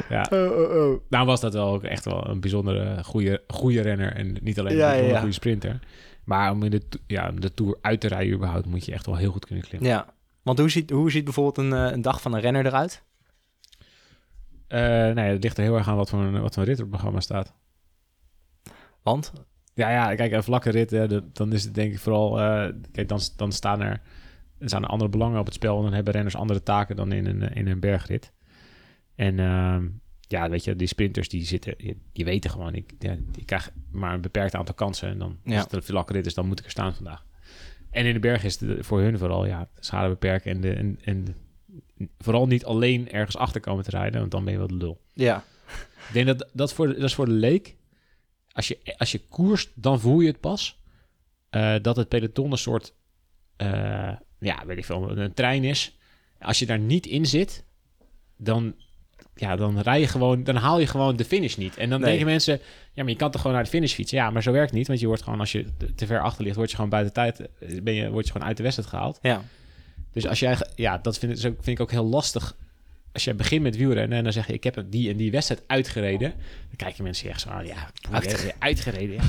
ja. Oh, oh, oh. Nou was dat wel ook echt wel een bijzondere goede, goede renner. En niet alleen Ja, een bijzonder ja, goede sprinter. Maar om in de, ja, om de Tour uit te rijden überhaupt... moet je echt wel heel goed kunnen klimmen. Ja. Want hoe ziet, hoe ziet bijvoorbeeld een, eh, een dag van een renner eruit? Eh nou ja, het ligt er heel erg aan wat voor een, wat voor een rit op het programma staat. Want Ja, ja, kijk, een vlakke rit, hè, dan is het denk ik vooral... eh, kijk, dan, dan staan er, er staan er andere belangen op het spel... en dan hebben renners andere taken dan in een, in een bergrit. En ehm, ja, weet je, die sprinters die zitten... Die, die weten gewoon, ik, ja, ik krijg maar een beperkt aantal kansen... en dan Ja. als het een vlakke rit is, dan moet ik er staan vandaag. En in de berg is het voor hun vooral, ja, schade beperken... en, de, en, en vooral niet alleen ergens achter komen te rijden... want dan ben je wel de lul. Ja. Ik denk dat dat, voor de, dat is voor de leek. Als je, als je koerst, dan voel je het pas. eh, dat het peloton een soort, eh, ja, weet ik veel, een trein is. Als je daar niet in zit, dan, ja, dan rij je gewoon, dan haal je gewoon de finish niet. En dan Nee. denken mensen, ja, maar je kan toch gewoon naar de finish fietsen? Ja, maar zo werkt het niet, want je wordt gewoon, als je te- te ver achter ligt, word je gewoon buiten tijd, eh, ben je, word je gewoon uit de wedstrijd gehaald. Ja. Dus als jij, ja, dat vind ik, dus ook- vind ik ook heel lastig. Als jij begint met wielrennen en dan zeg je, ik heb die en die wedstrijd uitgereden. Dan kijken mensen echt zo aan, ja, uitgereden. uitgereden ja.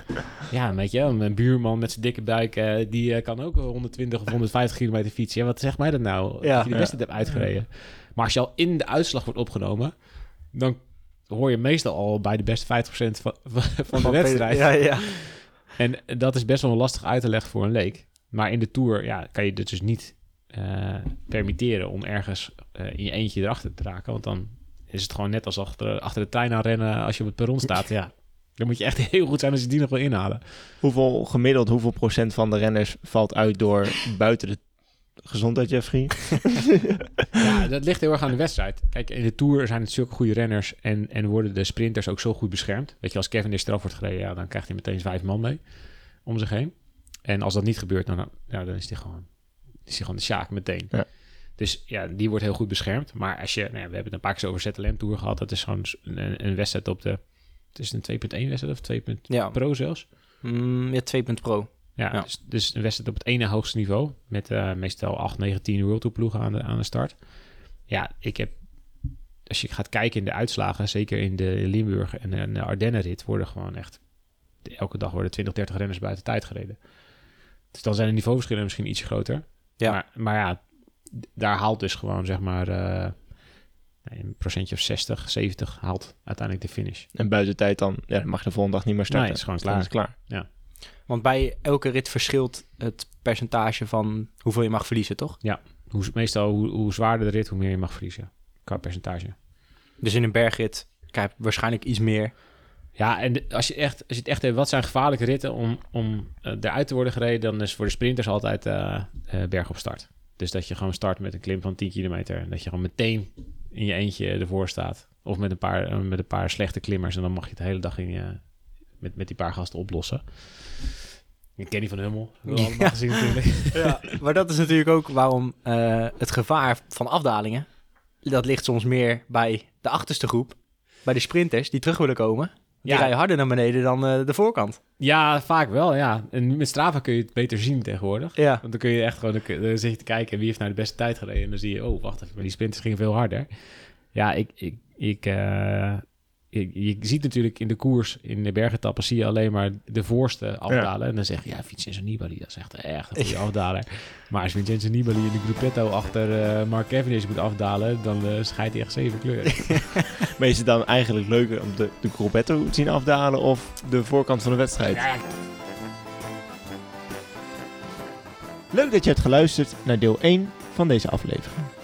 ja, weet je, een buurman met zijn dikke buik, eh, die eh, kan ook 120 of 150 kilometer fietsen. Ja, wat zegt mij dat nou? Ja. dat je die Ja. wedstrijd hebt uitgereden. Maar als je al in de uitslag wordt opgenomen, dan hoor je meestal al bij de beste 50% van, van de wedstrijd. Ja, ja. En dat is best wel lastig uit te leggen voor een leek. Maar in de Tour ja, kan je dit dus niet eh, permitteren om ergens eh, in je eentje erachter te raken. Want dan is het gewoon net als achter, achter de trein aan rennen als je op het perron staat. Ja, dan moet je echt heel goed zijn als je die nog wil inhalen. Hoeveel gemiddeld, hoeveel procent van de renners valt uit door buiten de gezondheid, Jeffrey? Ja, dat ligt heel erg aan de wedstrijd. Kijk, in de Tour zijn het zulke goede renners en, en worden de sprinters ook zo goed beschermd. Weet je, als Kevin is eraf wordt gereden, ja, dan krijgt hij meteen vijf man mee om zich heen. En als dat niet gebeurt, dan, ja, dan is hij gewoon, is hij gewoon de sjaak meteen. Ja. Dus ja, die wordt heel goed beschermd. Maar als je, nou ja, we hebben het een paar keer over ZLM Tour gehad. Dat is gewoon een, een wedstrijd op de, het is een 2.1 wedstrijd of 2. Ja. Pro zelfs. Mm, ja, 2 Pro. Ja, Ja. Dus, dus een wedstrijd op het ene hoogste niveau. Met eh, meestal 8, 9, 10 World Tour ploegen aan de, aan de start. Ja, ik heb... Als je gaat kijken in de uitslagen, zeker in de Limburg en de, de Ardennenrit, worden gewoon echt... Elke dag worden 20, 30 renners buiten tijd gereden. Dus dan zijn de niveauverschillen misschien iets groter. Ja. Maar, maar ja, daar haalt dus gewoon zeg maar... eh, nee, een procentje of 60, 70 haalt uiteindelijk de finish. En buiten tijd dan, ja, dan mag je de volgende dag niet meer starten. Nee, is gewoon Dan is klaar. klaar. Want bij elke rit verschilt het percentage van hoeveel je mag verliezen, toch? Hoe, meestal, hoe, hoe zwaarder de rit, hoe meer je mag verliezen. Qua percentage. Dus in een bergrit krijg je waarschijnlijk iets meer. Ja, en als je, echt, als je het echt hebt, wat zijn gevaarlijke ritten om, om eh, eruit te worden gereden, dan is voor de sprinters altijd eh, berg op start. Dus dat je gewoon start met een klim van 10 kilometer en dat je gewoon meteen in je eentje ervoor staat. Of met een paar, met een paar slechte klimmers en dan mag je het de hele dag in je, met, met die paar gasten oplossen. Ik ken die van Hummel. Gezien natuurlijk. Ja, maar dat is natuurlijk ook waarom het gevaar van afdalingen, dat ligt soms meer bij de achterste groep, bij de sprinters die terug willen komen. Die Ja. rijden harder naar beneden dan eh, de voorkant. Ja, vaak wel, ja. En met Strava kun je het beter zien tegenwoordig. Ja. Want dan kun je echt gewoon, dan zit je te kijken wie heeft nou de beste tijd gereden. En dan zie je, oh, wacht even, maar die sprinters gingen veel harder. Ja, ik, ik, ik, eh, je ziet natuurlijk in de koers, in de bergetappen, zie je alleen maar de voorste afdalen. En dan zeg je, ja, Vincenzo Nibali, dat is echt, echt een goede afdaler. Maar als Vincenzo Nibali in de gruppetto achter eh, Mark Cavendish moet afdalen, dan eh scheidt hij echt zeven kleuren. Maar is het dan eigenlijk leuker om de, de Gruppetto te zien afdalen of de voorkant van de wedstrijd? Ja, Leuk dat je hebt geluisterd naar deel 1 van deze aflevering.